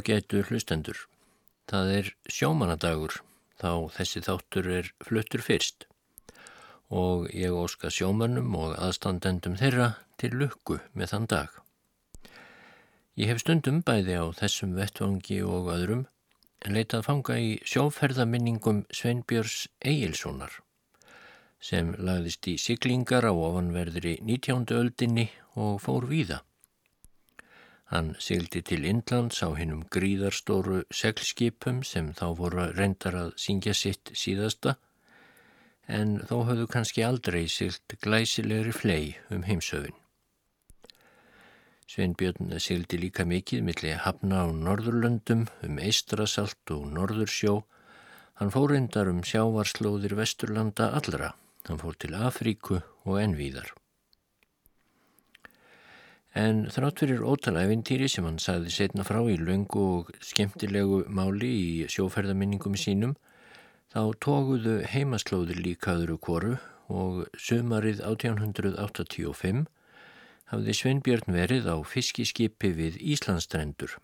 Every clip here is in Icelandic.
Ágætu hlustendur. Það er sjómanadagur þá þessi þáttur er fluttur fyrst og ég óska sjómanum og aðstandendum þeirra til lukku með þann dag. Ég hef stundum bæði á þessum vettvangi og öðrum leitað fanga í sjóferðaminningum Sveinbjörns Egilsonar sem lagðist í siglingar á ofanverðri 19. öldinni og fór víða. Hann sildi til Indlands á hinnum gríðarstóru seglskipum sem þá voru reyndar að syngja sitt síðasta en þó höfðu kannski aldrei silt glæsilegri flei um heimsöfin. Sveinbjörn sildi líka mikið millir hafna á Norðurlöndum um Eistrasalt og Norðursjó. Hann fór reyndar um sjávarslóðir Vesturlanda allra. Hann fór til Afríku og envíðar. En þrátt fyrir ótalæfintýri sem hann sagði setna frá í löngu og skemmtilegu máli í sjóferðaminningum sínum, þá tóguðu heimaslóðir líkaðuru koru og sömarið 1885 hafði Sveinbjörn verið á fiskiskipi við Íslandstrendur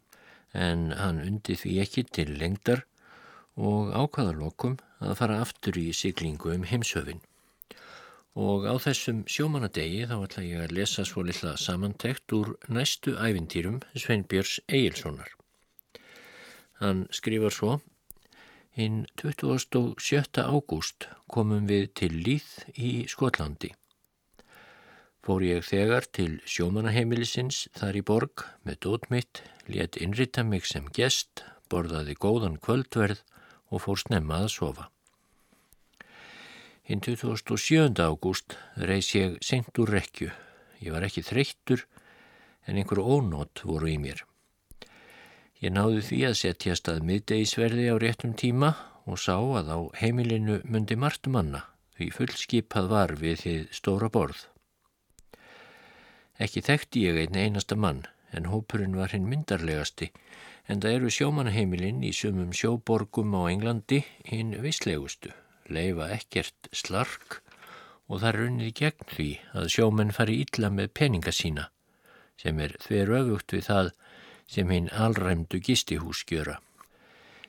en hann undi því ekki til lengdar og ákvaðalokum að fara aftur í siglingu um heimsöfin. Og á þessum sjómanadegi þá ætla ég að lesa svo litla samantekt úr næstu ævintýrum Sveinbjörns Egilsonar. Hann skrifar svo Hinn 27. ágúst komum við til Líð í Skotlandi. Fór ég þegar til sjómanaheimilisins þar í borg með dótmitt, létt innrita mig sem gest, borðaði góðan kvöldverð og fór snemma að sofa. Hinn 27. ágúst reys ég senkt úr rekju. Ég var ekki þreyttur en einhver ónót voru í mér. Ég náði því að setjast að miðdegisverði á réttum tíma og sá að á heimilinu myndi margt manna því fullskipað var við því stóra borð. Ekki þekkti ég einn einasta mann en hópurinn var hinn myndarlegasti en það eru sjómanheimilinn í sumum sjóborgum á Englandi hinn visslegustu leifa ekkert slark og það runnið gegn því að sjómenn fari ítla með peninga sína sem er þver öfugt við það sem hinn allræmdu gistihús gjöra.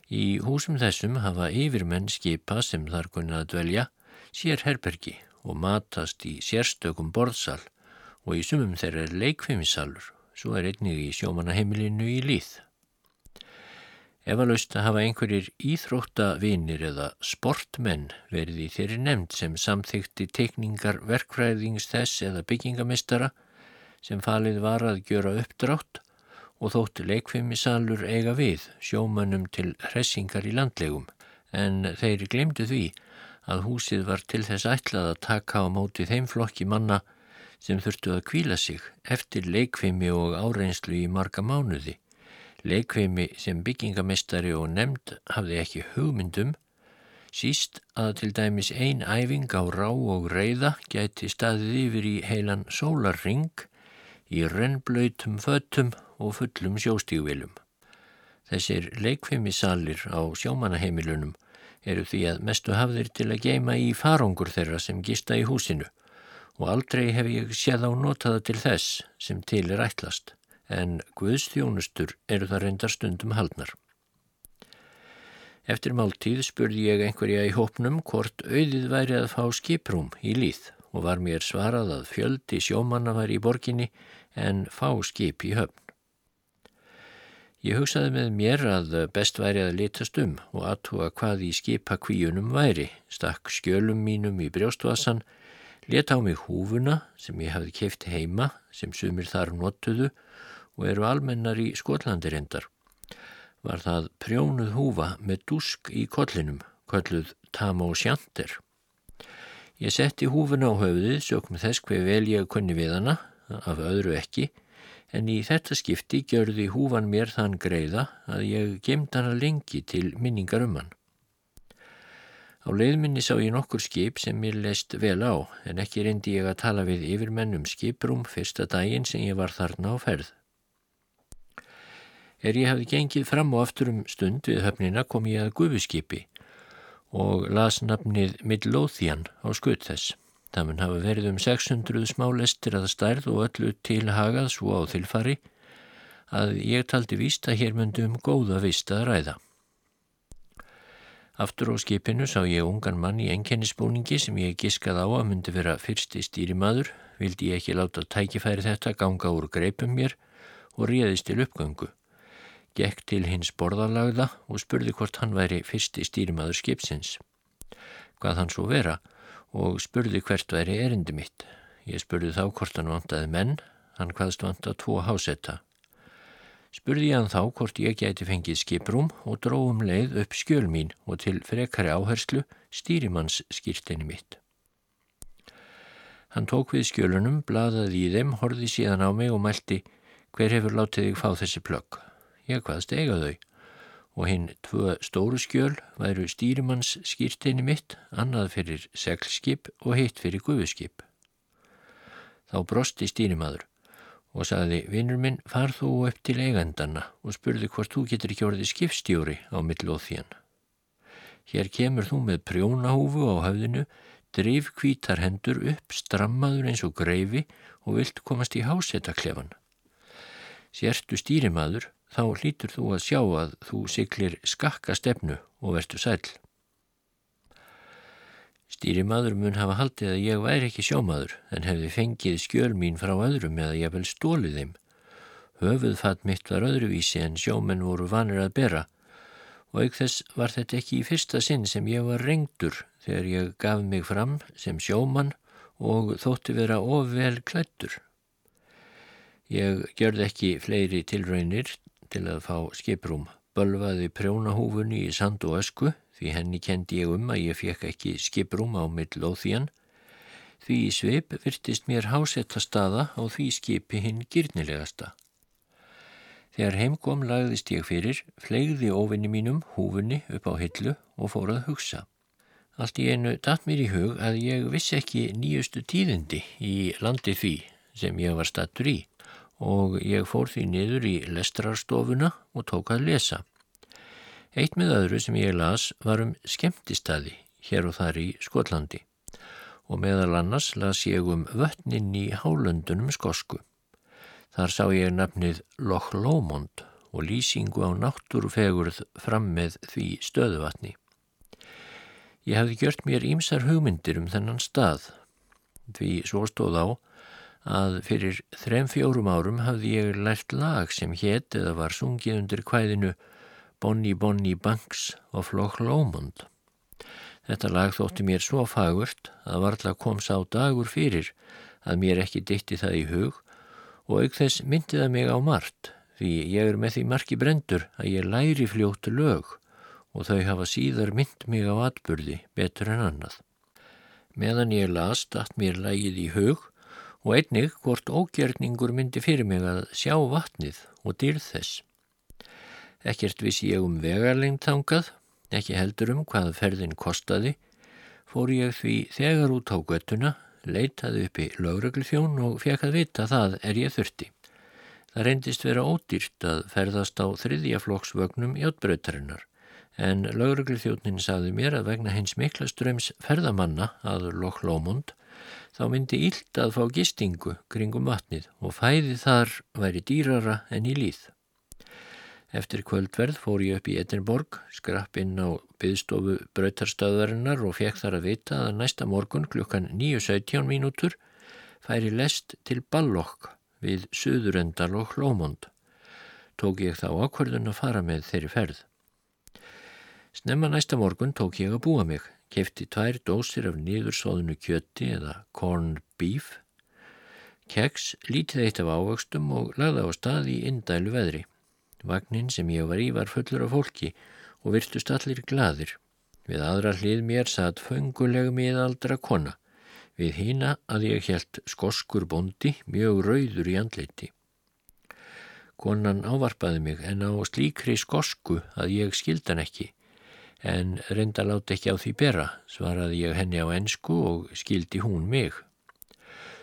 Í húsum þessum hafa yfirmenn skipa sem þar kunna að dvelja sér herbergi og matast í sérstökum borðsal og í sumum þeirra er leikfimisalur, svo er einnig í sjómanaheimilinu í líð. Efalaust hafa einhverjir íþróttavinir eða sportmenn verið í þeirri nefnd sem samþykti teikningar verkfræðings þess eða byggingamistara sem falið var að gjöra uppdrátt og þótti leikfimisalur eiga við sjómanum til hressingar í landlegum. En þeir glemdu því að húsið var til þess ætlað að taka á móti þeim flokki manna sem þurftu að kvíla sig eftir leikfimi og áreinslu í marga mánuði leikveimi sem byggingamestari og nefnd hafði ekki hugmyndum, síst að til dæmis ein æfing á rá og reyða gæti staðið yfir í heilan sólarring í rennblöytum föttum og fullum sjóstígvilum. Þessir leikveimisalir á sjómanaheimilunum eru því að mestu hafðir til að geima í farangur þeirra sem gista í húsinu og aldrei hef ég séð á notaða til þess sem til er ætlast en Guðstjónustur eru það reyndar stundum haldnar. Eftir máltíð spurði ég einhverja í hópnum hvort auðið væri að fá skiprúm í líð og var mér svarað að fjöldi sjómanna var í borginni en fá skip í höfn. Ég hugsaði með mér að best væri að litast um og aðtúa hvað í skipakvíunum væri, stakk skjölum mínum í brjóstvassan, let á mig húfuna sem ég hafði keift heima sem sumir þar notuðu og eru almennar í Skotlandi reyndar. Var það prjónuð húfa með dusk í kollinum, kolluð tam og sjandir. Ég setti húfuna á höfðið, sökum þess hver vel ég kunni við hana, af öðru ekki, en í þetta skipti gjörði húfan mér þann greiða að ég gemd hana lengi til minningar um hann. Á leiðminni sá ég nokkur skip sem mér leist vel á, en ekki reyndi ég að tala við yfirmenn um skiprum fyrsta daginn sem ég var þarna á ferð. Er ég hafði gengið fram og aftur um stund við höfnina kom ég að gufuskipi og las nafnið Midlothian á skutt þess. Það mun hafa verið um 600 smálestir að stærð og öllu tilhagað svo á þilfari að ég taldi víst að hér myndi um góða vist að ræða. Aftur á skipinu sá ég ungan mann í enkennisbúningi sem ég giskað á að myndi vera fyrsti stýrimaður, vildi ég ekki láta tækifæri þetta ganga úr greipum mér og réðist til uppgöngu. Gekk til hins borðalagða og spurði hvort hann væri fyrsti stýrimaður skipsins. Hvað hann svo vera og spurði hvert væri erindi mitt. Ég spurði þá hvort hann vantaði menn, hann hvaðst vanta tvo hásetta. Spurði hann þá hvort ég gæti fengið skiprum og dróðum leið upp skjöl mín og til frekari áherslu stýrimanns skýrtinni mitt. Hann tók við skjölunum, bladaði í þeim, horði síðan á mig og mælti hver hefur látið þig fá þessi plögg. Ég hvaðst eiga þau og hinn tvö stóru skjöl væru stýrimanns skýrtinni mitt, annað fyrir seglskip og hitt fyrir gufuskip. Þá brosti stýrimaður og sagði, vinnur minn, far þú upp til eigandanna og spurði hvort þú getur ekki orðið skipstjóri á millóþíjan. Hér kemur þú með prjónahúfu á höfðinu, drif kvítar hendur upp, strammaður eins og greifi og vilt komast í hásettaklefan. Sértu stýrimaður, þá hlýtur þú að sjá að þú siklir skakka stefnu og vertu sæl. Stýrimaður mun hafa haldið að ég væri ekki sjómaður en hefði fengið skjöl mín frá öðrum eða ég vel stólið þeim. Höfuðfatt mitt var öðruvísi en sjómenn voru vanir að bera og auk þess var þetta ekki í fyrsta sinn sem ég var rengdur þegar ég gaf mig fram sem sjómann og þótti vera ofvel klættur. Ég gjörði ekki fleiri tilraunir til að fá skiprúm, bölvaði prjónahúfunni í sand og ösku því henni kendi ég um að ég fekk ekki skiprúm á millóþíjan, því í sveip virtist mér hásetta staða á því skipi hinn gyrnilegasta. Þegar heimkom lagðist ég fyrir, flegði ofinni mínum húfunni upp á hillu og fór að hugsa. Allt í einu datt mér í hug að ég vissi ekki nýjustu tíðindi í landi því sem ég var stattur í og ég fór því niður í lestrarstofuna og tók að lesa. Eitt með öðru sem ég las var um skemmtistadi hér og þar í Skotlandi og meðal annars las ég um vötnin í hálöndunum skosku. Þar sá ég nafnið Loch Lomond og lýsingu á náttúrufegurð fram með því stöðuvatni. Ég hafði gjört mér ímsar hugmyndir um þennan stað, því svo stóð á að fyrir þrem fjórum árum hafði ég lært lag sem hétt eða var sungið undir kvæðinu Bonnie Bonnie Banks of Loch Lomond. Þetta lag þótti mér svo fagurt að varðla kom sá dagur fyrir að mér ekki ditti það í hug og auk þess myndi það mig á margt því ég er með því marki brendur að ég læri fljóttu lög og þau hafa síðar mynd mig á atburði betur en annað. Meðan ég las dætt mér lægið í hug og einnig hvort ógjerningur myndi fyrir mig að sjá vatnið og dýrð þess. Ekkert vissi ég um vegarlengt þangað, ekki heldur um hvað ferðin kostaði, fór ég því þegar út á göttuna, leitaði upp í lögreglufjón og fekk að vita það er ég þurfti. Það reyndist vera ódýrt að ferðast á þriðjaflokksvögnum hjáttbrautarinnar, en lögreglufjónin saði mér að vegna hins miklaströms ferðamanna að Loch Lomond þá myndi ílt að fá gistingu kringum vatnið og fæði þar væri dýrara en í líð. Eftir kvöldverð fór ég upp í Edinborg, skrapp inn á byðstofu bröytarstöðarinnar og fekk þar að vita að næsta morgun klukkan 9.17 mínútur færi lest til Ballokk við Suðurendal og Hlómond. Tók ég þá ákvörðun að fara með þeirri ferð. Snemma næsta morgun tók ég að búa mig, kefti tvær dósir af nýðursóðunu kjötti eða corn beef, keks, lítið eitt af ávöxtum og lagði á stað í indælu veðri. Vagnin sem ég var í var fullur af fólki og virtust allir gladir. Við aðra hlið mér satt fönguleg miðaldra kona. Við hýna að ég helt skoskur bondi mjög rauður í andleiti. Konan ávarpaði mig en á slíkri skosku að ég skildan ekki en reynda láti ekki á því bera, svaraði ég henni á ensku og skildi hún mig.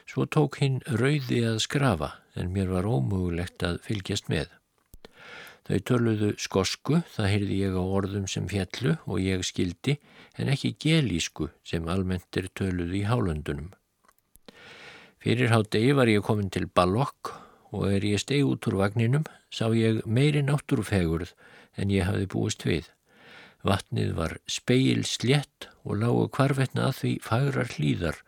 Svo tók hinn rauði að skrafa en mér var ómögulegt að fylgjast með. Þau töluðu skosku, það heyrði ég á orðum sem fjallu og ég skildi, en ekki gelísku sem almennt er töluðu í hálöndunum. Fyrir hádegi var ég komin til Ballokk og er ég steg út úr vagninum sá ég meiri náttúrufegurð en ég hafi búist við. Vatnið var speil slétt og lágu kvarvetna að því fagrar hlýðar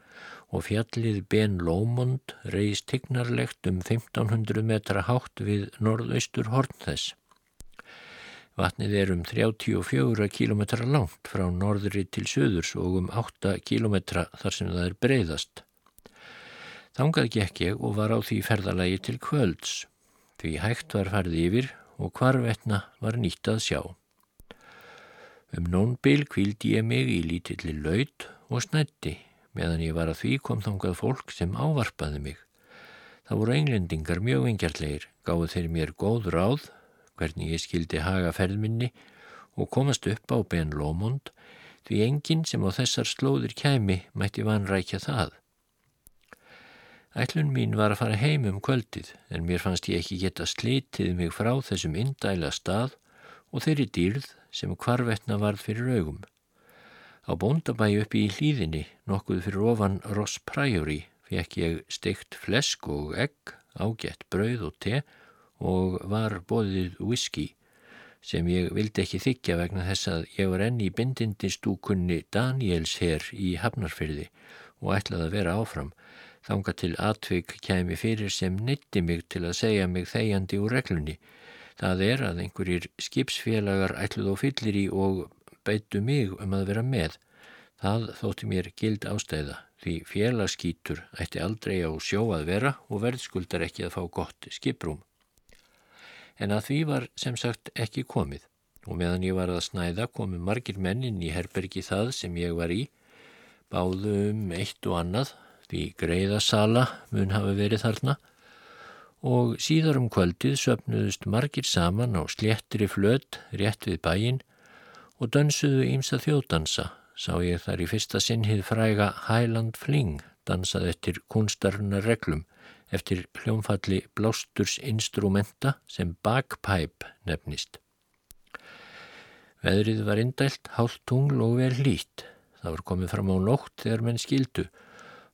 og fjallið Ben Lómond reist tignarlegt um 1500 metra hátt við norðaustur horn þess. Vatnið er um 34 km langt frá norðri til söðurs og um 8 km þar sem það er breyðast. Þangað gekk ég og var á því ferðalagi til kvölds, því hægt var farið yfir og hvarvetna var nýtt að sjá. Um nónbil kvildi ég mig í lítilli laud og snætti, meðan ég var að því kom þangað fólk sem ávarpaði mig. Það voru englendingar mjög engjartlegir, gáðu þeir mér góð ráð, hvernig ég skildi haga ferðminni og komast upp á Ben Lomond, því enginn sem á þessar slóðir kæmi mætti vanrækja það. Ætlun mín var að fara heim um kvöldið, en mér fannst ég ekki geta slitið mig frá þessum indæla stað og þeirri dýrð sem kvarvetna varð fyrir augum. Á bóndabæi uppi í hlýðinni, nokkuð fyrir ofan Ross Priory, fekk ég steikt flesk og egg, ágætt brauð og te og var bóðið whisky sem ég vildi ekki þykja vegna þess að ég var enni í bindindistúkunni Daniels herr í Hafnarfyrði og ætlaði að vera áfram þanga til atvik kæmi fyrir sem neytti mig til að segja mig þegjandi úr reglunni Það er að einhverjir skipsfélagar ætluð og fyllir í og beitu mig um að vera með. Það þótti mér gild ástæða því félagskítur ætti aldrei á sjó að vera og verðskuldar ekki að fá gott skiprúm. En að því var sem sagt ekki komið og meðan ég var að snæða komu margir mennin í herbergi það sem ég var í, báðu um eitt og annað því greiðasala mun hafa verið þarna og síðar um kvöldið söpnuðust margir saman á sléttri flöt rétt við bæin og dönsuðu ímsa þjóðdansa, sá ég þar í fyrsta sinnið fræga Highland Fling dansað eftir kunstarnar reglum eftir hljómfalli blásturs instrumenta sem bagpipe nefnist. Veðrið var indælt, hálft tungl og vel lít. Það var komið fram á nótt þegar menn skildu.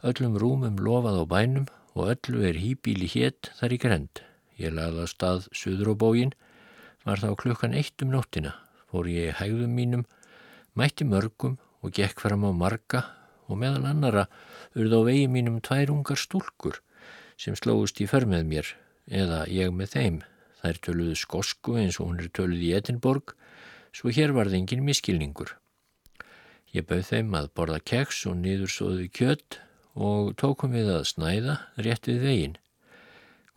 Öllum rúmum lofað á bænum og öllu er hýbíli hétt þar í grend. Ég laði að stað söður á bógin, var þá klukkan eitt um nóttina, fór ég hægðum mínum, mætti mörgum og gekk fram á marga og meðal annara urð á vegi mínum tvær ungar stúlkur sem slóðust í för með mér eða ég með þeim. Þær töluðu skosku eins og hún er töluð í Edinborg, svo hér var það engin miskilningur. Ég bauð þeim að borða keks og niður sóðu kjött og tókum við að snæða rétt við veginn.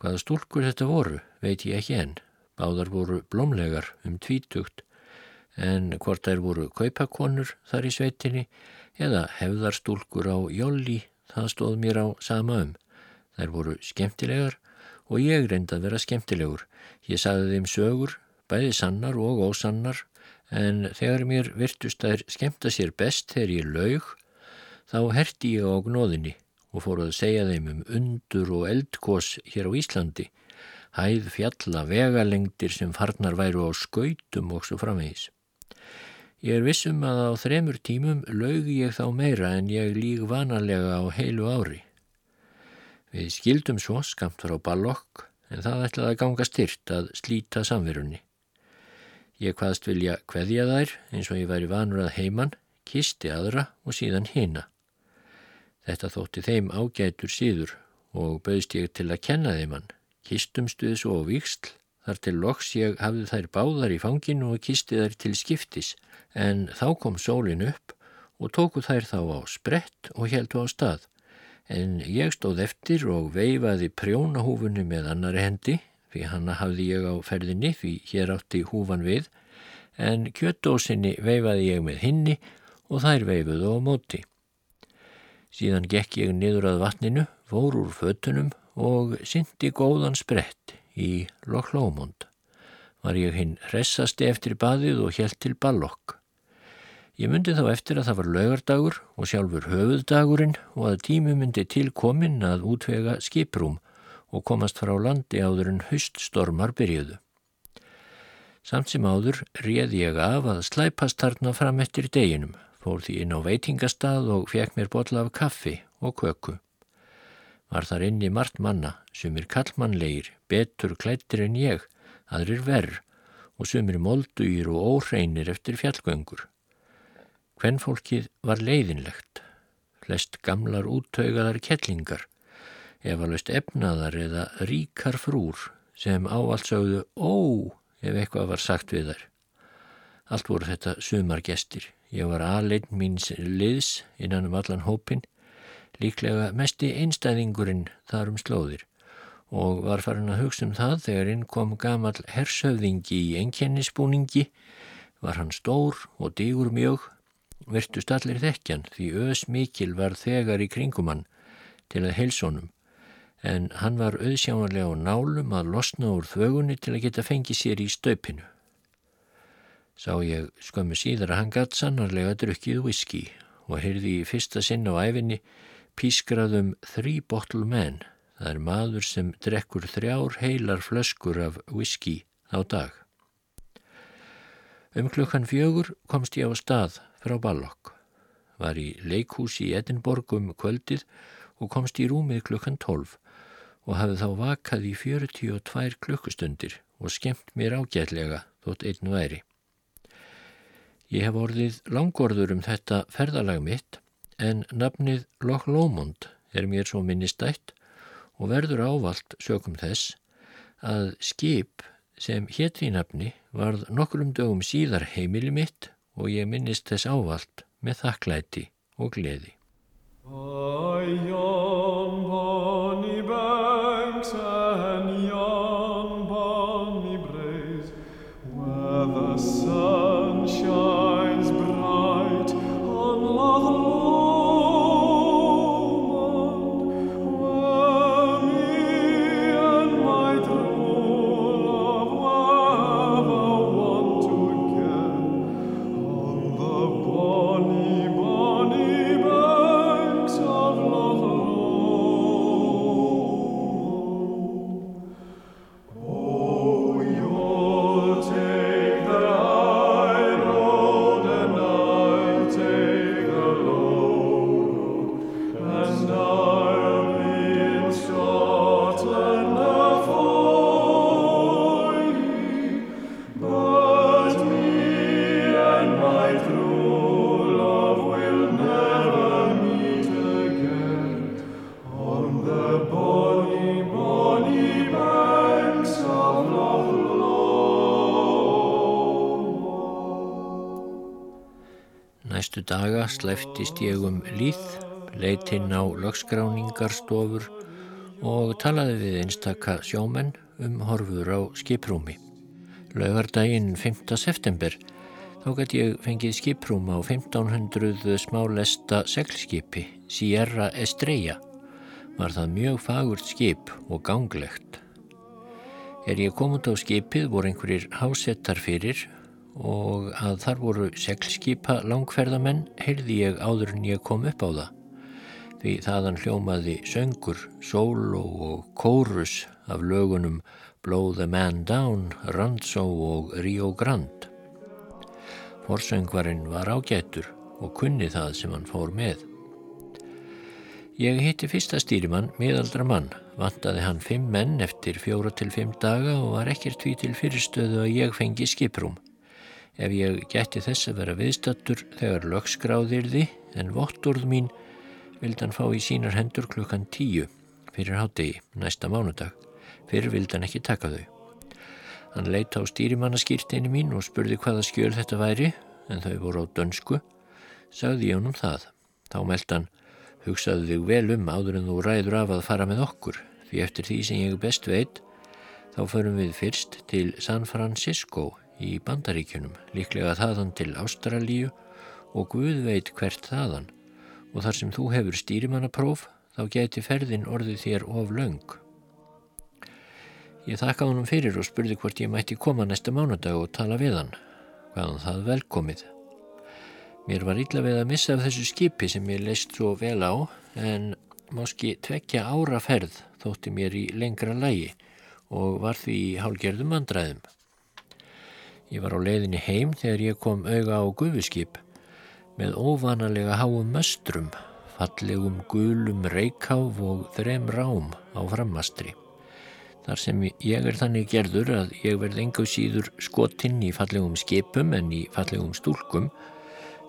Hvaða stúlkur þetta voru veit ég ekki enn. Báðar voru blómlegar um tvítugt en hvort þær voru kaupakonur þar í sveitinni eða hefðarstúlkur á jólli það stóð mér á sama um. Þær voru skemmtilegar og ég reyndi að vera skemmtilegur. Ég sagði þeim sögur, bæði sannar og ósannar en þegar mér virtust þær skemmta sér best þegar ég laug Þá herti ég á gnóðinni og fór að segja þeim um undur og eldkós hér á Íslandi, hæð fjalla vegalengdir sem farnar væru á skautum og svo framvegis. Ég er vissum að á þremur tímum laugi ég þá meira en ég líg vanalega á heilu ári. Við skildum svo skamt frá ballokk en það ætlaði að ganga styrt að slíta samverunni. Ég hvaðst vilja hveðja þær eins og ég væri vanur að heiman, kisti aðra og síðan hina. Þetta þótti þeim ágætur síður og bauðst ég til að kenna þeim hann. Kistumstuð svo og viksl, þar til loks ég hafði þær báðar í fanginu og kisti þær til skiptis, en þá kom sólin upp og tóku þær þá á sprett og heldu á stað. En ég stóð eftir og veifaði prjónahúfunni með annari hendi, fyrir hanna hafði ég á ferðinni því hér átti húfan við, en kjötdósinni veifaði ég með hinni og þær veifuðu á móti. Síðan gekk ég niður að vatninu, fór úr fötunum og syndi góðan sprett í Lokhlómond. Var ég hinn hressasti eftir baðið og helt til ballokk. Ég myndi þá eftir að það var laugardagur og sjálfur höfuðdagurinn og að tími myndi tilkominn að útvega skiprúm og komast frá landi áður en hauststormar byrjuðu. Samt sem áður réð ég af að slæpast þarna fram eftir deginum fór því inn á veitingastað og fekk mér botla af kaffi og köku. var þar inni margt manna, sumir kallmannlegir, betur klættir en ég, aðrir verð og sumir moldugir og óreinir eftir fjallgöngur. Hvennfólkið var leiðinlegt, flest gamlar úttaugaðar kettlingar, efalust efnaðar eða ríkar frúr sem ávaldsauðu ó ef eitthvað var sagt við þær. Allt voru þetta sumargestir. Ég var aðleinn míns liðs innan um allan hópin, líklega mesti einstæðingurinn þar um slóðir. Og var farin að hugsa um það þegar inn kom gamal hersöfðingi í enkennisbúningi, var hann stór og digur mjög, virtust allir þekkjan því ös mikil var þegar í kringumann til að heilsónum en hann var auðsjámanlega á nálum að losna úr þvögunni til að geta fengið sér í stöpinu. Sá ég skömmu síðar að hann gatt sannarlega drukkið whisky og heyrði í fyrsta sinn á æfinni pískraðum þrý bottle menn Það er maður sem drekkur þrjár heilar flöskur af whisky á dag. Um klukkan fjögur komst ég á stað frá Ballokk. Var í leikhúsi í Edinborgum kvöldið og komst í rúmið klukkan tólf og hafði þá vakað í 42 klukkustundir og skemmt mér ágætlega þótt einn væri. Ég hef orðið langorður um þetta ferðalag mitt en nafnið Loch Lomond er mér svo minnistætt og verður ávalt sökum þess að skip sem hétt í nafni varð nokkrum dögum síðar heimili mitt og ég minnist þess ávalt með þakklæti og gleði. Daga slæftist ég um líð, leitt inn á lögskráningarstofur og talaði við einstakka sjómenn um horfur á skiprúmi. Laugardaginn 5. september þá gæti ég fengið skiprúm á 1500 smálesta seglskipi, Sierra Estrella. Var það mjög fagurt skip og ganglegt. Er ég komund á skipið voru einhverjir hásettar fyrir og að þar voru seglskipa langferðamenn heyrði ég áður en ég kom upp á það. Því þaðan hljómaði söngur, solo og kórus af lögunum Blow the Man Down, Randzo og Rio Grande. Forsöngvarinn var ágættur og kunni það sem hann fór með. Ég hitti fyrsta stýrimann, miðaldra mann, vantaði hann fimm menn eftir fjóra til fimm daga og var ekkert því til fyrirstöðu að ég fengi skiprúm ef ég gætti þess að vera viðstattur þegar lögskráðirði en votturð mín vildi hann fá í sínar hendur klukkan tíu fyrir hátegi næsta mánudag. Fyrir vildi hann ekki taka þau. Hann leita á stýrimannaskýrteinu mín og spurði hvaða skjöl þetta væri en þau voru á dönsku. Sagði ég honum það. Þá meld hann, hugsaðu þig vel um áður en þú ræður af að fara með okkur því eftir því sem ég best veit þá förum við fyrst til San Francisco í bandaríkjunum, líklega þaðan til Ástralíu og Guð veit hvert þaðan og þar sem þú hefur stýrimannapróf þá geti ferðin orðið þér of laung. Ég þakka honum fyrir og spurði hvort ég mætti koma næsta mánudag og tala við hann, hvaðan það velkomið. Mér var illa við að missa af þessu skipi sem ég leist svo vel á en máski tvekja ára ferð þótti mér í lengra lægi og var því í hálgerðum andræðum. Ég var á leiðinni heim þegar ég kom auga á gufuskip með óvanalega háum möstrum fallegum gulum reykháf og þrem rám á frammastri. Þar sem ég er þannig gerður að ég verð enga síður skotinn í fallegum skipum en í fallegum stúlkum,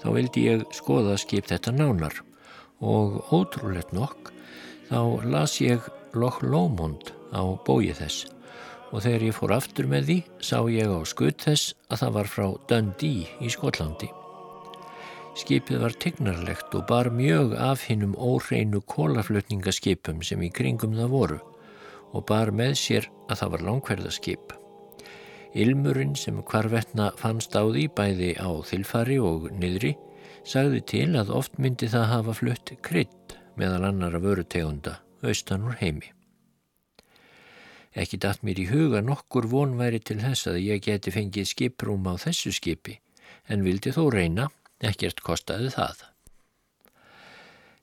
þá vildi ég skoða skip þetta nánar og ótrúlegt nokk þá las ég Loch Lomond á bóið þess og þegar ég fór aftur með því sá ég á skutt þess að það var frá Dundee í Skotlandi. Skipið var tignarlegt og bar mjög af hinnum óhreinu kólaflutningaskipum sem í kringum það voru og bar með sér að það var langverðaskip. Ilmurinn sem hvarvetna fannst á því bæði á þilfari og niðri sagði til að oft myndi það hafa flutt krydd meðal annara vörutegunda austan úr heimi. Ekki datt mér í huga nokkur von væri til þess að ég geti fengið skiprúm á þessu skipi en vildi þó reyna, ekkert kostaði það.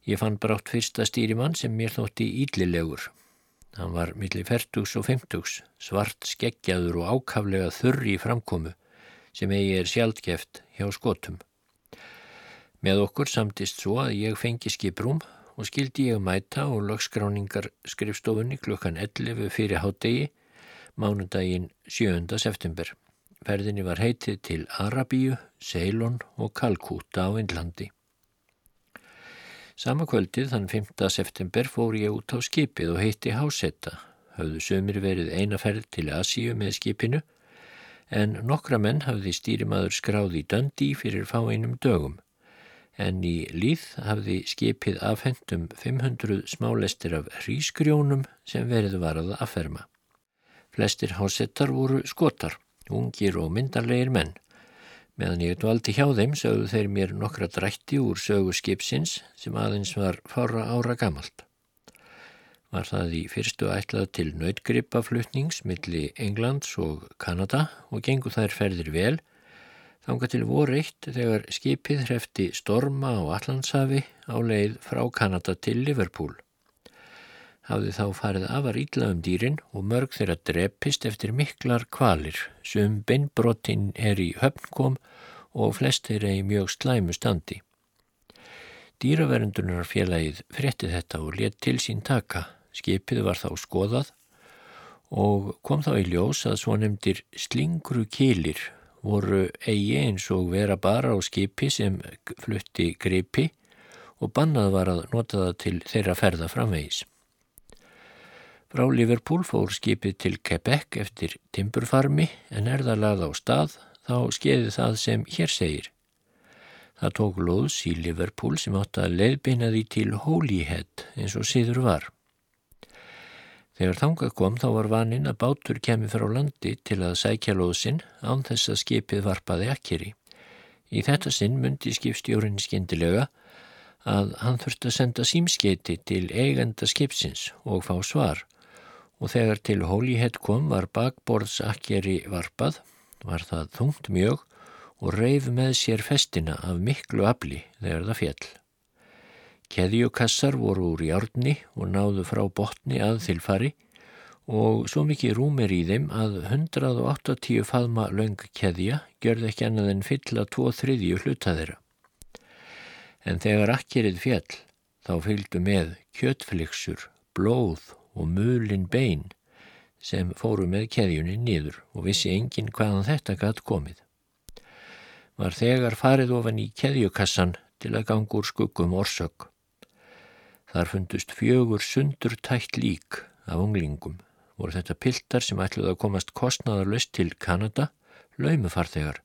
Ég fann brátt fyrsta stýrimann sem mér þótti ídlilegur. Hann var millir færtugs og femtugs, svart skeggjaður og ákaflega þurri í framkomu sem eigi er sjaldgeft hjá skotum. Með okkur samtist svo að ég fengi skiprúm og skildi ég mæta og lögskráningar skrifstofunni klukkan 11 fyrir hátegi, mánudaginn 7. september. Ferðinni var heitið til Arabíu, Ceylon og Kalkúta á Indlandi. Sama kvöldið þann 5. september fór ég út á skipið og heitti Hásetta. Hafðu sömur verið einaferð til Asíu með skipinu en nokkra menn hafði stýrimaður skráði Döndi fyrir fá einum dögum en í líð hafði skipið afhendum 500 smálestir af hrísgrjónum sem verið var að afferma. Flestir hásettar voru skotar, ungir og myndarleir menn. Meðan ég dvaldi hjá þeim sögðu þeir mér nokkra drætti úr sögu skipsins sem aðeins var fára ára gamalt. Var það í fyrstu ætlað til nautgripaflutnings milli Englands og Kanada og gengur þær ferðir vel Þanga til voru eitt þegar skipið hrefti storma á Allandshafi á leið frá Kanada til Liverpool. Hafði þá farið afar ítla um dýrin og mörg þeirra drepist eftir miklar kvalir sem beinbrotinn er í höfnkom og flest þeirra í mjög slæmu standi. Dýraverundunarfélagið fretti þetta og let til sín taka. Skipið var þá skoðað og kom þá í ljós að svo nefndir slingru kilir voru eigi eins og vera bara á skipi sem flutti gripi og bannað var að nota það til þeirra ferða framvegis. Frá Liverpool fór skipið til Quebec eftir timburfarmi en er það lað á stað þá skeiði það sem hér segir. Það tók loðs í Liverpool sem átt að leiðbina því til Holyhead eins og síður var. Þegar þangað kom þá var vaninn að bátur kemi frá landi til að sækja lóðsinn án þess að skipið varpaði akkeri. Í þetta sinn myndi skipstjórin skindilega að hann þurfti að senda símskeiti til eigenda skipsins og fá svar og þegar til Holyhead kom var bakborðs akkeri varpað, var það þungt mjög og reif með sér festina af miklu afli þegar það fjell. Keðjukassar voru úr járni og náðu frá botni að þilfari og svo mikið rúm er í þeim að 180 faðma laung keðja gjörð ekki annað en fylla tvo þriðju hluta þeirra. En þegar akkerið fjall þá fylgdu með kjötfliksur, blóð og mulin bein sem fóru með keðjunni nýður og vissi enginn hvaðan þetta gætt komið. Var þegar farið ofan í keðjukassan til að gangur skuggum orsök. Þar fundust fjögur sundur tætt lík af unglingum. Voru þetta piltar sem ætluði að komast kostnadarlöst til Kanada, laumufarþegar.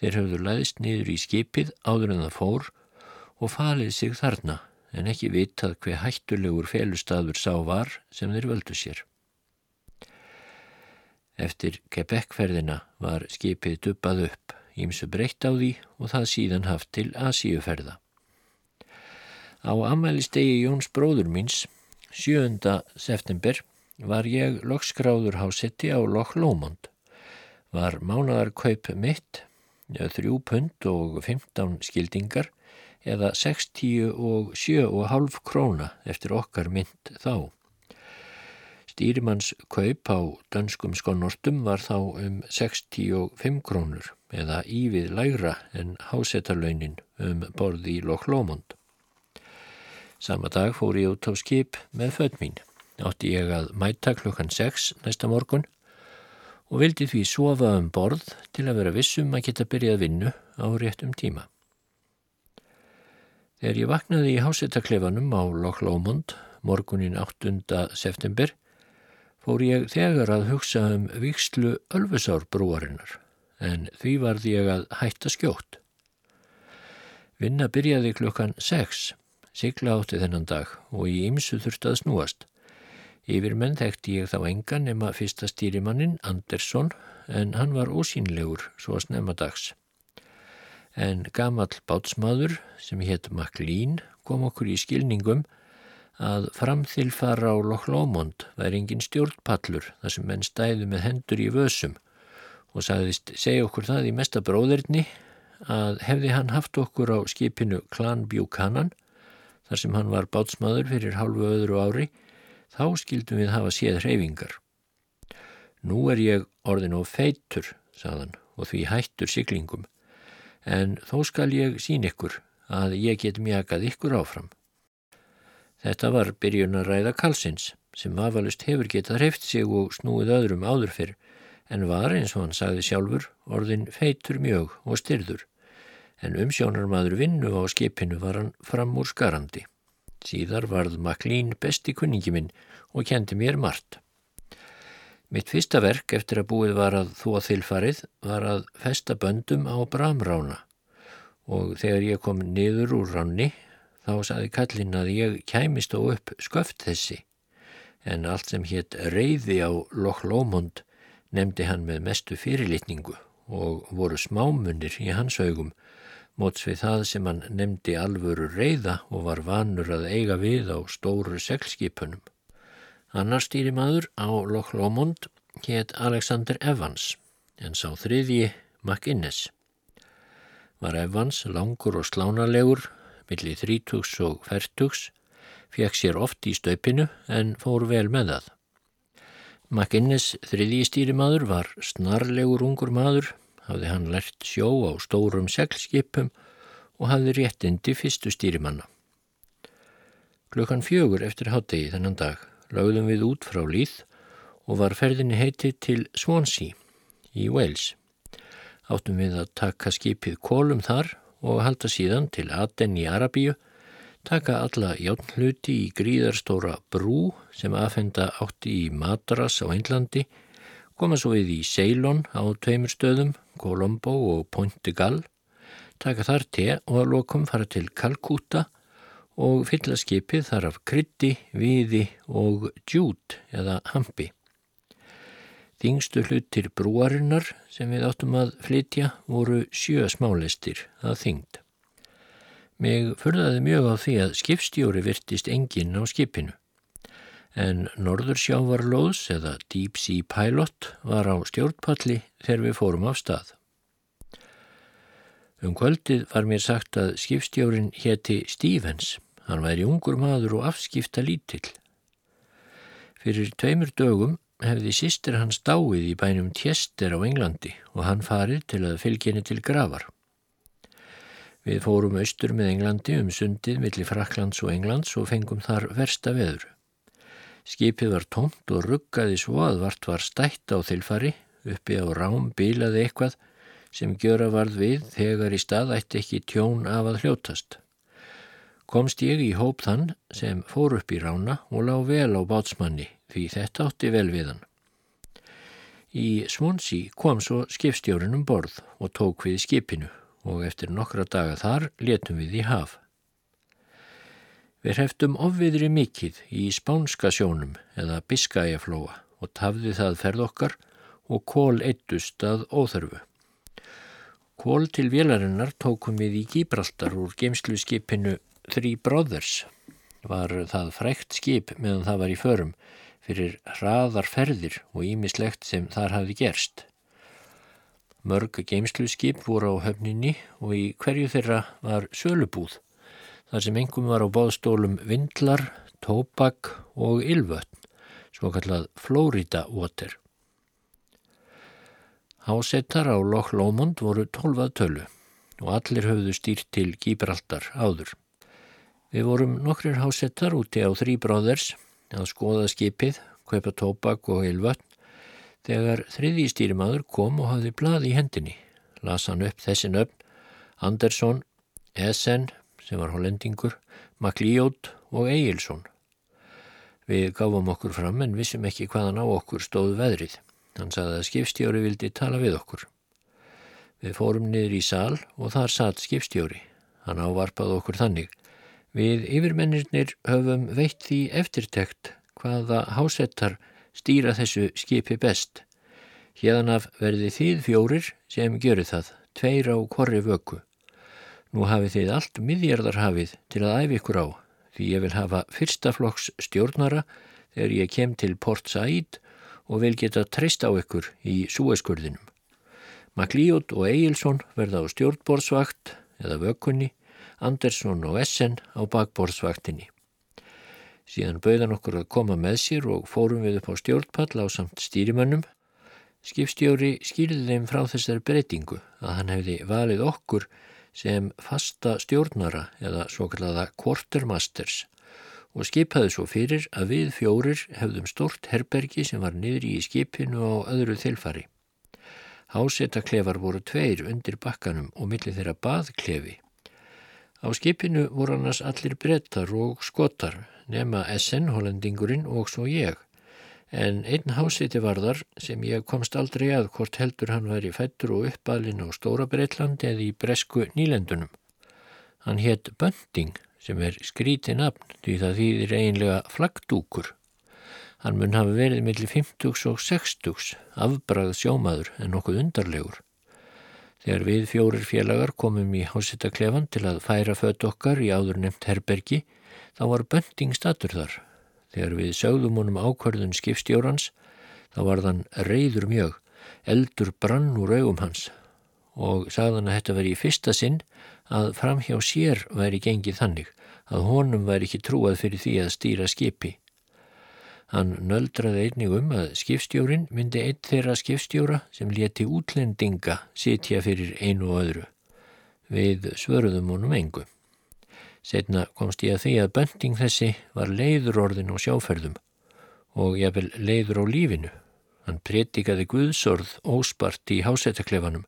Þeir höfðu læðist niður í skipið áður en það fór og falið sig þarna en ekki vitað hver hættulegur felustadur sá var sem þeir völdu sér. Eftir Quebec-ferðina var skipið duppað upp, ímsu breytt á því og það síðan haft til Asíuferða. Á amælistegi Jóns bróður míns, 7. september, var ég lokskráður hásetti á Loch Lomond. Var mánadarkaup mitt, 3 pund og 15 skildingar eða 60 og 7,5 króna eftir okkar mynd þá. Stýrimanns kaup á dönskum skonnortum var þá um 65 krónur eða ívið lægra en hásettarlaunin um borði í Loch Lomond. Sama dag fór ég út á skip með född mín. Átti ég að mæta klukkan 6 næsta morgun og vildi því sofa um borð til að vera vissum að geta byrjað vinnu á réttum tíma. Þegar ég vaknaði í hásettaklefanum á Loch Lomond morgunin 8. september fór ég þegar að hugsa um vikslu Ölfusárbrúarinnar en því varði ég að hætta skjótt. Vinna byrjaði klukkan 6 sigla átti þennan dag og í ymsu þurfti að snúast. Yfir menn þekkti ég þá engan nema fyrsta stýrimannin Andersson en hann var ósýnlegur svo að snemma dags. En gamall bátsmaður sem hétt Maklín kom okkur í skilningum að framþilfara á Loch Lomond væri engin stjórnpallur þar sem menn stæðu með hendur í vösum og sagðist segja okkur það í mesta bróðirni að hefði hann haft okkur á skipinu Clan Buchanan þar sem hann var bátsmaður fyrir halvu öðru ári, þá skildum við hafa séð hreyfingar. Nú er ég orðin og feitur, saðan, og því hættur siglingum, en þó skal ég sín ykkur að ég get mjagað ykkur áfram. Þetta var byrjun að ræða Karlsins, sem afalust hefur getað hreift sig og snúið öðrum áður fyrr, en var, eins og hann sagði sjálfur, orðin feitur mjög og styrður en umsjónarmadur vinnu á skipinu var hann fram úr skarandi. Síðar varð Maklín besti kunningi minn og kendi mér margt. Mitt fyrsta verk eftir að búið var að þó þilfarið var að festa böndum á bramrána og þegar ég kom niður úr ránni þá saði kallin að ég kæmist á upp sköft þessi en allt sem hétt reyði á Loch Lomond nefndi hann með mestu fyrirlitningu og voru smámunir í hans augum móts við það sem hann nefndi alvöru reyða og var vanur að eiga við á stóru seglskipunum. Annar stýrimaður á Loch Lomond hétt Alexander Evans en sá þriðji McInnes. Var Evans langur og slánalegur, millir þrítugs og færtugs, fekk sér oft í stöpinu en fór vel með það. McInnes þriðji stýrimaður var snarlegur ungur maður hafði hann lært sjó á stórum seglskipum og hafði réttindi fyrstu stýrimanna. Klukkan fjögur eftir hátegi þennan dag lögðum við út frá Líð og var ferðinni heiti til Swansea í Wales. Áttum við að taka skipið kólum þar og halda síðan til Aden í Arabíu, taka alla játnhluti í gríðarstóra brú sem aðfenda átti í Madras á Einlandi, koma svo við í Ceylon á tveimur stöðum, Colombo og Pointe Gall, taka þar te og að lokum fara til Kalkúta og fylla skipið þar af krytti, viði og djút eða hampi. Þingstu hlutir brúarinnar sem við áttum að flytja voru sjö smáleistir að þingd. Meg förðaði mjög á því að skipstjóri virtist enginn á skipinu en Norðursjávarlóðs eða Deep Sea Pilot var á stjórnpalli þegar við fórum af stað. Um kvöldið var mér sagt að skipstjórin hétti Stevens, hann væri ungur maður og afskipta lítill. Fyrir tveimur dögum hefði sýstir hans dáið í bænum Tjester á Englandi og hann farið til að fylgjeni til gravar. Við fórum austur með Englandi um sundið millir Fraklands og Englands og fengum þar versta veður. Skipið var tómt og ruggaði svo að vart var stætt á þilfari, uppi á rám bílaði eitthvað sem gjöra varð við þegar í stað ætti ekki tjón af að hljótast. Komst ég í hóp þann sem fór upp í rána og lág vel á bátsmanni því þetta átti vel við hann. Í Svonsi kom svo skipstjórun um borð og tók við skipinu og eftir nokkra daga þar letum við í haf. Við hreftum ofviðri mikið í Spánska sjónum eða Biskæjaflóa og tafði það ferð okkar og kól eittust að óþörfu. Kól til vélarinnar tókum við í Gíbraltar úr geimslu skipinu Three Brothers. Var það frækt skip meðan það var í förum fyrir hraðar ferðir og ímislegt sem þar hafi gerst. Mörg geimslu skip voru á höfninni og í hverju þeirra var sölubúð þar sem engum var á báðstólum vindlar, tópak og ylvötn, svo kallað Florida Water. Hásettar á Loch Lomond voru tólfað tölu og allir höfðu stýrt til Gíbraldar áður. Við vorum nokkrir hásettar úti á þrý bróðers að skoða skipið, kaupa tópak og ylvötn þegar þriði stýrimaður kom og hafði blað í hendinni. Las hann upp þessi nöfn Andersson, Essen sem var hollendingur, Maklíót og Egilson. Við gáfum okkur fram en vissum ekki hvaðan á okkur stóð veðrið. Hann sagði að skipstjóri vildi tala við okkur. Við fórum niður í sal og þar satt skipstjóri. Hann ávarpaði okkur þannig. Við yfirmennirnir höfum veitt því eftirtekt hvaða hásettar stýra þessu skipi best. Hérðan af verði þið fjórir sem gjöru það, tveir á korri vöku. Nú hafið þið allt miðjarðarhafið til að æfi ykkur á því ég vil hafa fyrstaflokks stjórnara þegar ég kem til Port Said og vil geta treyst á ykkur í súeskurðinum. Maklíot og Egilson verða á stjórnborðsvakt eða vökunni, Andersson og Essen á bakborðsvaktinni. Síðan bauðan okkur að koma með sér og fórum við upp á stjórnpall á samt stýrimönnum. Skipstjóri skýrði þeim frá þessari breytingu að hann hefði valið okkur sem fasta stjórnara eða svo kallaða quartermasters og skipaði svo fyrir að við fjórir hefðum stort herbergi sem var niður í skipinu á öðru þilfari. Hásettaklefar voru tveir undir bakkanum og millir þeirra baðklefi. Á skipinu voru annars allir brettar og skotar nema SN hollendingurinn og svo ég en einn hásiti varðar sem ég komst aldrei að hvort heldur hann væri fættur og uppalinn á Stóra Breitland eða í Bresku nýlendunum. Hann hétt Bönding sem er skrítið nafn því það þýðir eiginlega flagdúkur. Hann mun hafa verið millir 50 og 60 afbrað sjómaður en nokkuð undarlegur. Þegar við fjórir félagar komum í hásitaklefan til að færa fött okkar í áður nefnt herbergi þá var Bönding statur þar Þegar við sögðum honum ákvarðun skipstjórans þá var þann reyður mjög, eldur brann úr augum hans og sagðan að þetta veri í fyrsta sinn að framhjá sér væri gengið þannig að honum væri ekki trúað fyrir því að stýra skipi. Hann nöldraði einnig um að skipstjórin myndi einn þeirra skipstjóra sem leti útlendinga sitja fyrir einu og öðru. Við svörðum honum engu. Setna komst ég að því að bönding þessi var leiður orðin og sjáferðum og ég vil leiður á lífinu. Hann pretikaði Guðsorð óspart í hásettaklefanum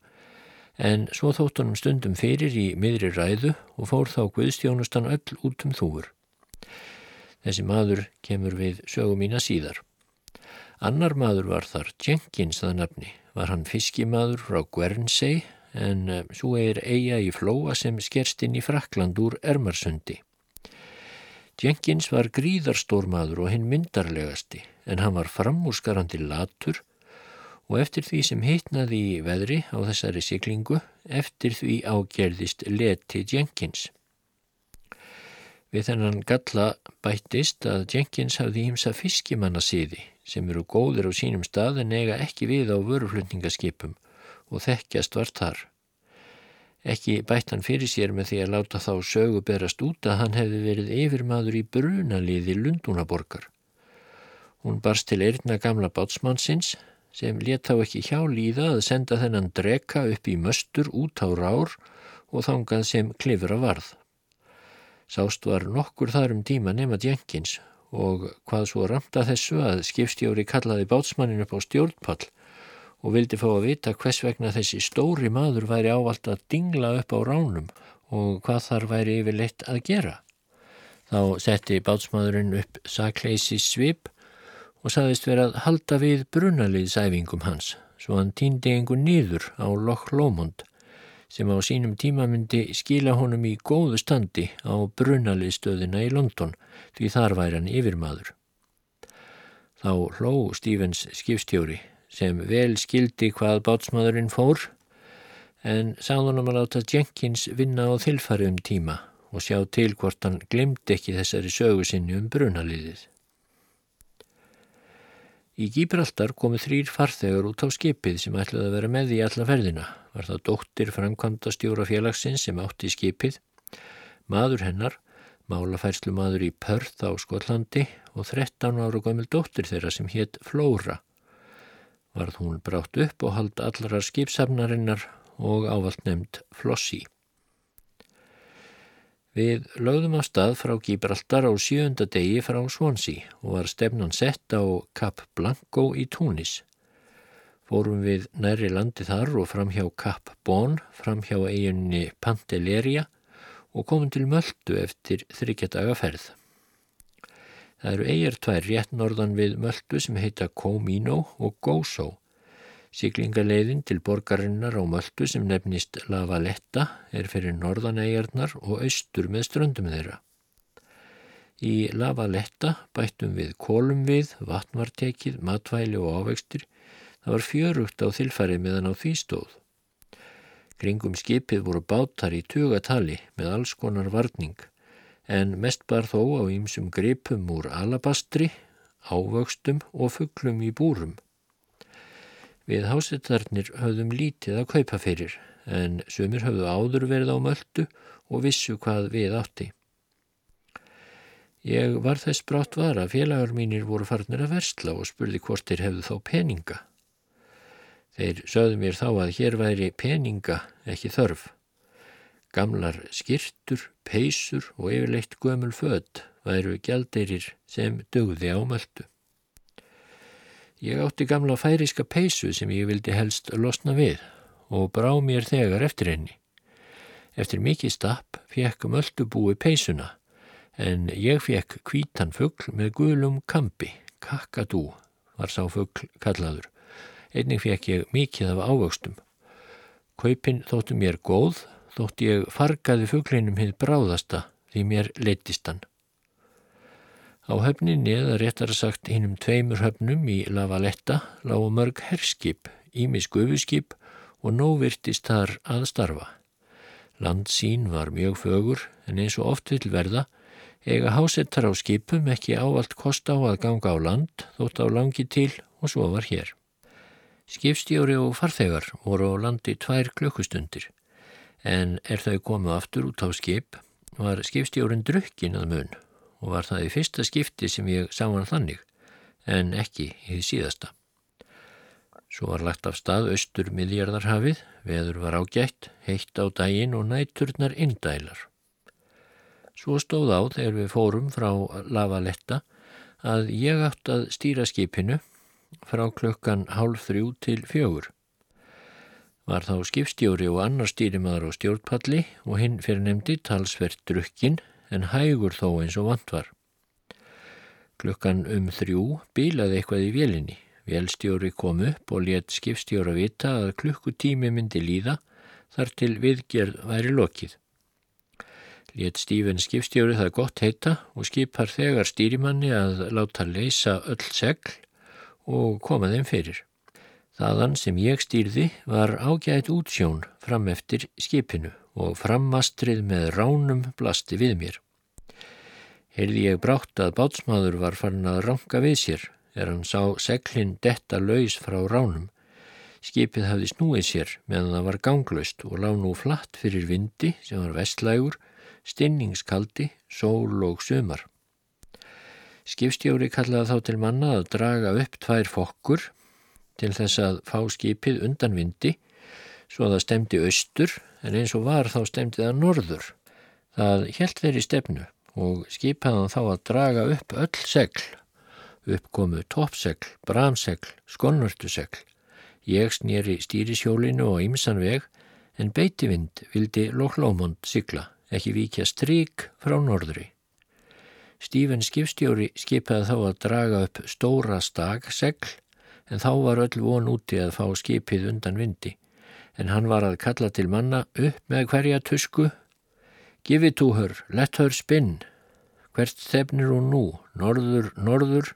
en svo þótt honum stundum fyrir í miðri ræðu og fór þá Guðstjónustan öll út um þúur. Þessi maður kemur við sögu mína síðar. Annar maður var þar Jenkins það nafni, var hann fiskimaður frá Guernsey en eh, svo er eiga í flóa sem skerst inn í Frakland úr Ermarsundi. Jenkins var gríðarstórmaður og hinn myndarlegasti en hann var framúrskarandi latur og eftir því sem heitnaði í veðri á þessari siklingu, eftir því ágerðist leti Jenkins. Við þennan galla bættist að Jenkins hafði ímsa fiskimannasíði sem eru góðir á sínum stað en eiga ekki við á vöruflutningaskipum og þekkjast var þar. Ekki bætt hann fyrir sér með því að láta þá sögu berast út að hann hefði verið yfirmaður í brunaliði Lundúnaborgar. Hún barst til eirna gamla bátsmannsins sem let þá ekki hjá líða að senda þennan dreka upp í möstur út á rár og þangað sem klifra varð. Sást var nokkur þar um tíma nema djenkins og hvað svo ramta þessu að skipstjóri kallaði bátsmannin upp á stjórnpall og vildi fá að vita hvers vegna þessi stóri maður væri ávalt að dingla upp á ránum og hvað þar væri yfirleitt að gera. Þá setti bátsmaðurinn upp sakleysi svip og saðist verið að halda við brunaliðsæfingum hans, svo hann týndi einhver nýður á Loch Lomond sem á sínum tíma myndi skila honum í góðu standi á brunaliðstöðina í London því þar væri hann yfirmaður. Þá hló Stevens skipstjóri sem vel skildi hvað bátsmaðurinn fór en sáðunum að láta Jenkins vinna á þilfari um tíma og sjá til hvort hann glemdi ekki þessari sögu sinni um brunaliðið. Í Gíbraltar komu þrýr farþegur út á skipið sem ætlaði að vera með í alla ferðina. Var það dóttir framkvæmda stjóra félagsins sem átti skipið, maður hennar, málafærslu maður í Pörð á Skollandi og 13 ára gömul dóttir þeirra sem hétt Flóra varð hún brátt upp og hald allra skipsafnarinnar og ávalt nefnd Flossi. Við lögðum á stað frá Gibraltar á sjönda degi frá Swansea og var stefnan sett á Cap Blanco í Túnis. Fórum við næri landi þar og fram hjá Cap Bon, fram hjá eiginni Pantelleria og komum til Möldu eftir þryggjadaga ferð. Það eru eigir tvær rétt norðan við Möldu sem heita Comino og Gozo Siglingaleiðin til borgarinnar á Möldu sem nefnist La Valletta er fyrir norðanæjarnar og austur með ströndum þeirra. Í La Valletta bættum við kólum við, vatnvartekið, matvæli og ávegstir. Það var fjörugt á þilfæri meðan á því stóð. Kringum skipið voru bátar í tugatali með alls konar varning en mest bar þó á ýmsum gripum úr alabastri, ávöxtum og fugglum í búrum. Við hásettarnir höfðum lítið að kaupa fyrir en sumir höfðu áður verið á möldu og vissu hvað við átti. Ég var þess brátt var að félagar mínir voru farnir að versla og spurði hvort þeir hefðu þá peninga. Þeir sögðu mér þá að hér væri peninga ekki þörf. Gamlar skirtur, peysur og yfirleitt gömul född væru gældeirir sem dögði á möldu. Ég átti gamla færiska peysu sem ég vildi helst losna við og brá mér þegar eftir henni. Eftir mikið stapp fekk möldubúi peysuna en ég fekk kvítan fuggl með gulum kampi, kakadú var sá fuggl kallaður. Einning fekk ég mikið af ávöxtum. Kaupin þóttu mér góð, þótt ég fargaði fugglinum hinn bráðasta því mér leittist hann. Á höfninni, eða réttar sagt hinnum tveimur höfnum í Lavaletta, lágu mörg herskip, ímis gufuskip og nóvirtist þar að starfa. Landsín var mjög fögur en eins og oft vil verða eiga hásettar á skipum ekki ávalt kosta á að ganga á land þótt á langi til og svo var hér. Skipstjóri og farþegar voru á landi tvær klukkustundir en er þau komið aftur út á skip var skipstjórin drukkin að mun og var það í fyrsta skipti sem ég sá hann þannig, en ekki í síðasta. Svo var lagt af stað austur miðjarðarhafið, veður var ágætt, heitt á daginn og nætturnar indælar. Svo stóð á þegar við fórum frá Lavaletta að ég átt að stýra skipinu frá klukkan hálf þrjú til fjögur. Var þá skipstjóri og annar stýrimaður á stjórnpalli og hinn fyrir nefndi talsvert drukkinn en hægur þó eins og vant var. Klukkan um þrjú bílaði eitthvað í vélinni. Vélstjóri kom upp og let skipstjóra vita að klukkutími myndi líða þar til viðgerð væri lokið. Let Stífen skipstjóri það gott heita og skipar þegar stýrimanni að láta leysa öll segl og koma þeim fyrir. Þaðan sem ég stýrði var ágætt útsjón fram eftir skipinu og frammastrið með ránum blasti við mér. Heyrði ég brátt að bátsmaður var farin að ranka við sér er hann sá seglinn detta laus frá ránum. Skipið hafði snúið sér meðan það var ganglaust og lág nú flatt fyrir vindi sem var vestlægur, stinningskaldi, sól og sömar. Skipstjóri kallaði þá til manna að draga upp tvær fokkur til þess að fá skipið undan vindi svo að það stemdi austur en eins og var þá stemdi það norður. Það helt þeirri stefnu og skipaðan þá að draga upp öll segl, uppkomu toppsegl, bramsegl, skonnvörtusegl. Ég snýri stýrisjólinu og ymsan veg en beitivind vildi Lóklómond sigla, ekki vikja strík frá norðri. Stífen skipstjóri skipaði þá að draga upp stóra stagsegl en þá var öll von úti að fá skipið undan vindi en hann var að kalla til manna upp með hverja tusku. Give it to her, let her spin. Hvert stefnir hún nú? Norður, norður.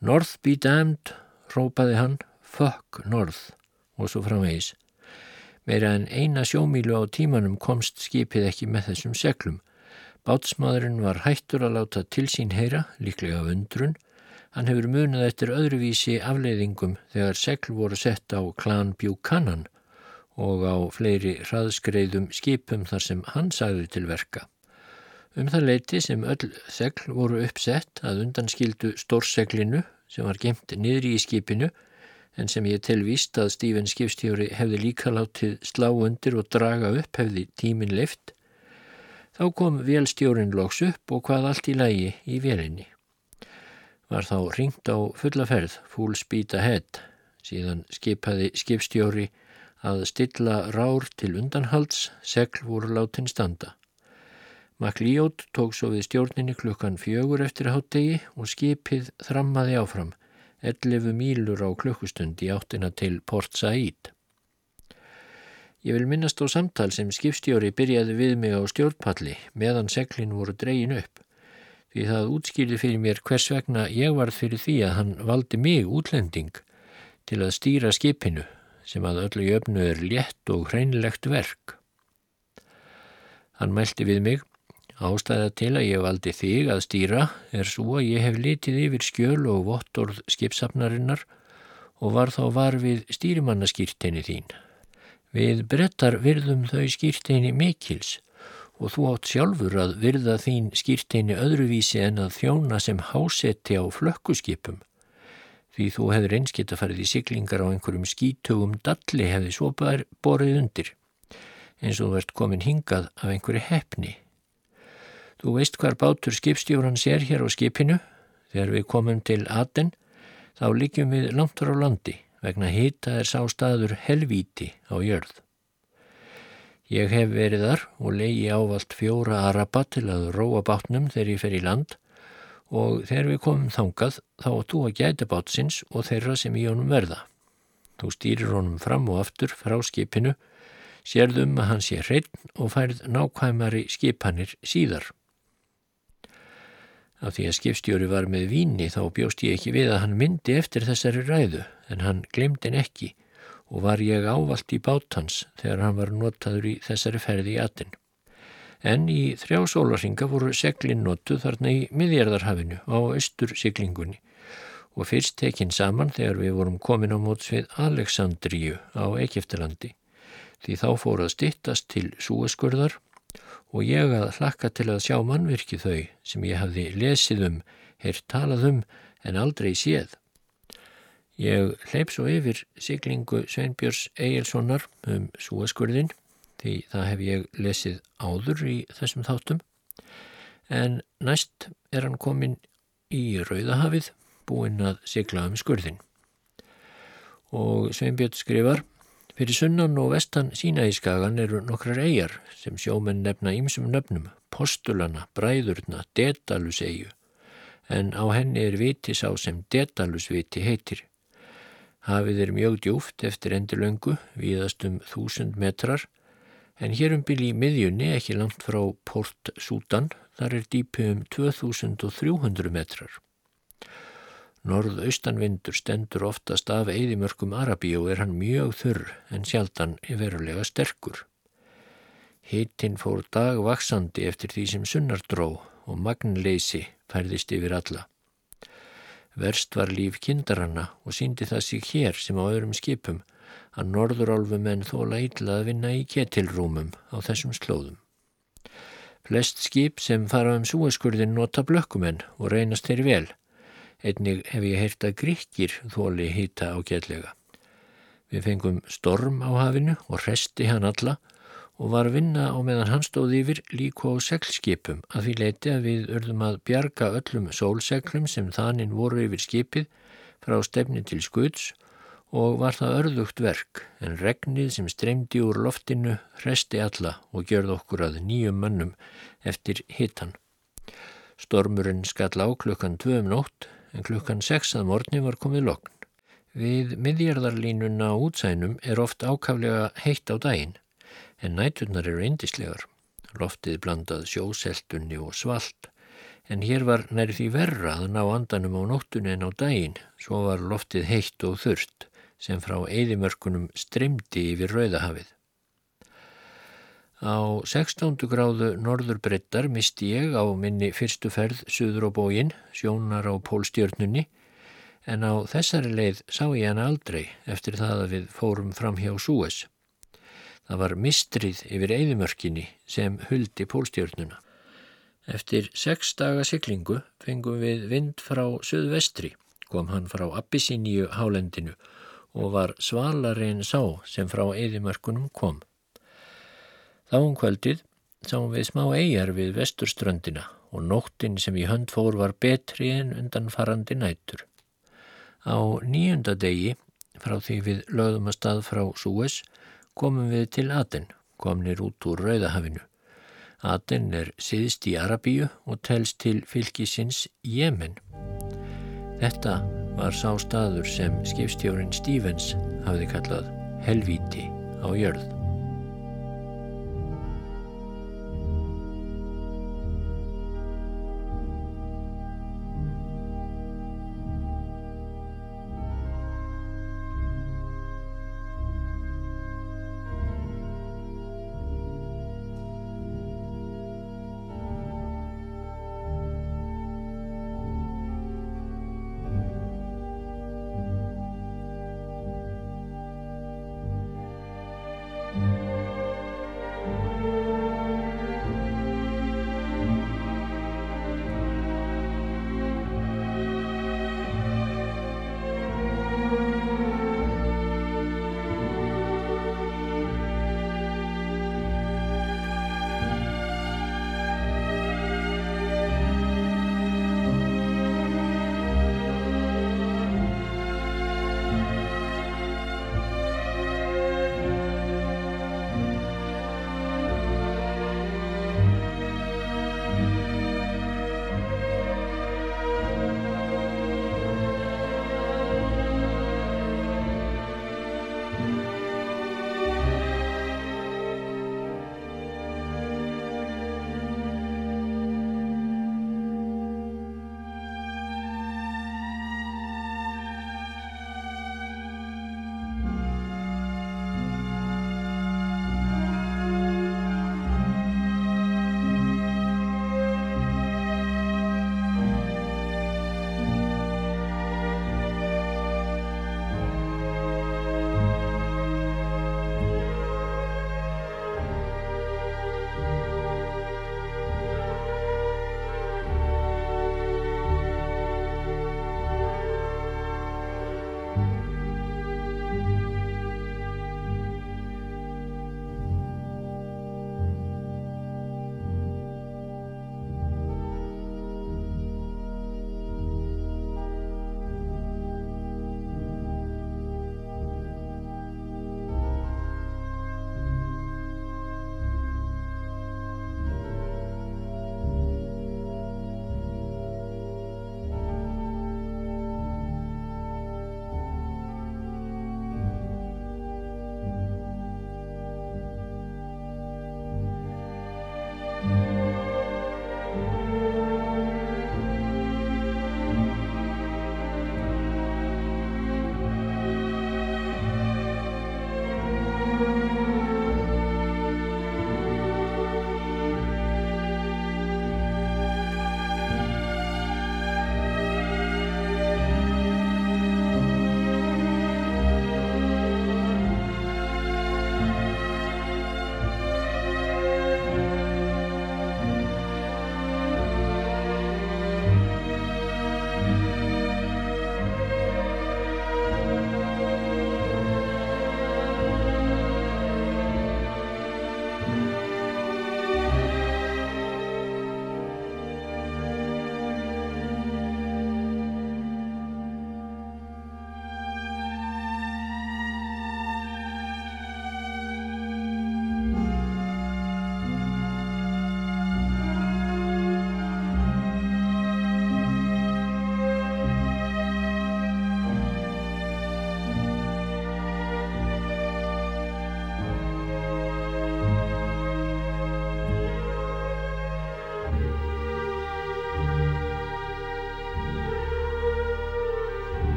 North be damned, rópaði hann. Fuck north. Og svo framvegis. Meira en eina sjómílu á tímanum komst skipið ekki með þessum seglum. Bátsmaðurinn var hættur að láta til sín heyra, líklega undrun. Hann hefur munið eftir öðruvísi afleiðingum þegar segl voru sett á klan Buchanan og á fleiri hraðskreiðum skipum þar sem hann sagði til verka. Um það leiti sem öll segl voru uppsett að undanskildu stórseglinu sem var gemt niðri í skipinu en sem ég telvíst að Stífinn skipstjóri hefði líka látið slá undir og draga upp hefði tímin lift. Þá kom velstjórin loks upp og hvað allt í lægi í velinni. Var þá ringt á fullaferð, full speed ahead, síðan skipaði skipstjóri að stilla rár til undanhalds, segl voru látin standa. Maklíót tók svo við stjórninni klukkan fjögur eftir háttegi og skipið þrammaði áfram, 11 mílur á klukkustund í áttina til Port Said. Ég vil minnast á samtal sem skipstjóri byrjaði við mig á stjórnpalli meðan seglin voru dreyin upp. Því það útskýrði fyrir mér hvers vegna ég var fyrir því að hann valdi mig útlending til að stýra skipinu sem að öllu jöfnu er létt og hreinlegt verk. Hann mælti við mig Ástæða til að ég valdi þig að stýra er svo að ég hef litið yfir skjöl og vottorð skipsafnarinnar og var þá var við stýrimannaskýrteini þín. Við brettar virðum þau skýrteini mikils og þú átt sjálfur að virða þín skýrteini öðruvísi en að þjóna sem hásetti á flökkuskipum. Því þú hefur einskitt að farið í siglingar á einhverjum skítugum dalli hefði svo borið undir, eins og þú ert komin hingað af einhverju hefni. Þú veist hvar bátur skipstjóran sér hér á skipinu. Þegar við komum til Aten þá líkjum við langt á landi vegna hita er sá staður helvíti á jörð. Ég hef verið þar og leiði ávalt fjóra araba til að róa bátnum þegar ég fer í land og þegar við komum þangað þá þú að gæta bátsins og þeirra sem í honum verða. Þú stýrir honum fram og aftur frá skipinu, sérðum að hann sé hreitn og færð nákvæmari skipanir síðar. Af því að skipstjóri var með víni þá bjóst ég ekki við að hann myndi eftir þessari ræðu en hann glemdin ekki og var ég ávalt í bátans þegar hann var notaður í þessari ferði í atin. En í þrjá sólarhinga voru seglin notu þarna í miðjarðarhafinu á austur siglingunni og fyrst tekinn saman þegar við vorum komin á móts við Aleksandríu á Egeftalandi því þá fór að stittast til súaskurðar og ég að hlakka til að sjá mannvirki þau sem ég hafði lesið um, heyrt talað um en aldrei séð. Ég hleyp svo yfir siglingu Sveinbjörns Egilsonar um súaskurðin því það hef ég lesið áður í þessum þáttum. En næst er hann komin í Rauðahafið búinn að sigla um skurðin og Sveinbjörn skrifar Fyrir sunnan og vestan sínaískagan eru nokkrar eigjar sem sjómenn nefna ýmsum nöfnum, postulana, bræðurna, detalusegju, en á henni er viti sá sem detalusviti heitir. Hafið er mjög djúft eftir endilöngu, viðast um þúsund metrar, en hér um bylji miðjunni ekki langt frá Port Sútan, þar er dýpið um 2300 metrar. Norðaustanvindur stendur oftast af eðimörkum Arabí og er hann mjög þurr en sjaldan er verulega sterkur. Hittinn fór dagvaksandi eftir því sem sunnar dró og magnleysi færðist yfir alla. Verst var líf kindaranna og síndi það sig hér sem á öðrum skipum að norðurálfumenn þóla illa að vinna í ketilrúmum á þessum slóðum. Flest skip sem fara um súeskurðin nota blökkumenn og reynast þeir vel Einnig hef ég heyrt að gríkir þóli hýta á gætlega. Við fengum storm á hafinu og resti hann alla og var vinna á meðan hann stóð yfir líku á seglskipum að því leiti að við örðum að bjarga öllum sólseglum sem þaninn voru yfir skipið frá stefni til skuds og var það örðugt verk en regnið sem streymdi úr loftinu resti alla og gjörð okkur að nýjum mannum eftir hittan. Stormurinn skall á klukkan tvöum nótt en klukkan 6 að morgni var komið lokn. Við miðjarðarlínuna útsænum er oft ákaflega heitt á daginn, en næturnar eru eindislegar. Loftið blandað sjóseltunni og svalt, en hér var næri því verra að ná andanum á nóttunni en á daginn, svo var loftið heitt og þurft, sem frá eðimörkunum strimdi yfir rauðahafið. Á 16. gráðu norðurbrettar misti ég á minni fyrstu ferð suður á bógin, sjónar á pólstjörnunni, en á þessari leið sá ég hana aldrei eftir það að við fórum fram hjá Súes. Það var mistrið yfir eðimörkinni sem huldi pólstjörnuna. Eftir sex daga syklingu fengum við vind frá söðvestri, kom hann frá Abyssiníu hálendinu og var svalarinn sá sem frá eðimörkunum kom. Þá um kvöldið sáum við smá eigjar við vesturströndina og nóttin sem í hönd fór var betri en undan farandi nætur. Á nýjunda degi, frá því við lögðum að stað frá Súes, komum við til Aten, komnir út úr Rauðahafinu. Aten er siðst í Arabíu og telst til fylgisins Jemen. Þetta var sá staður sem skipstjórin Stevens hafði kallað helvíti á jörð.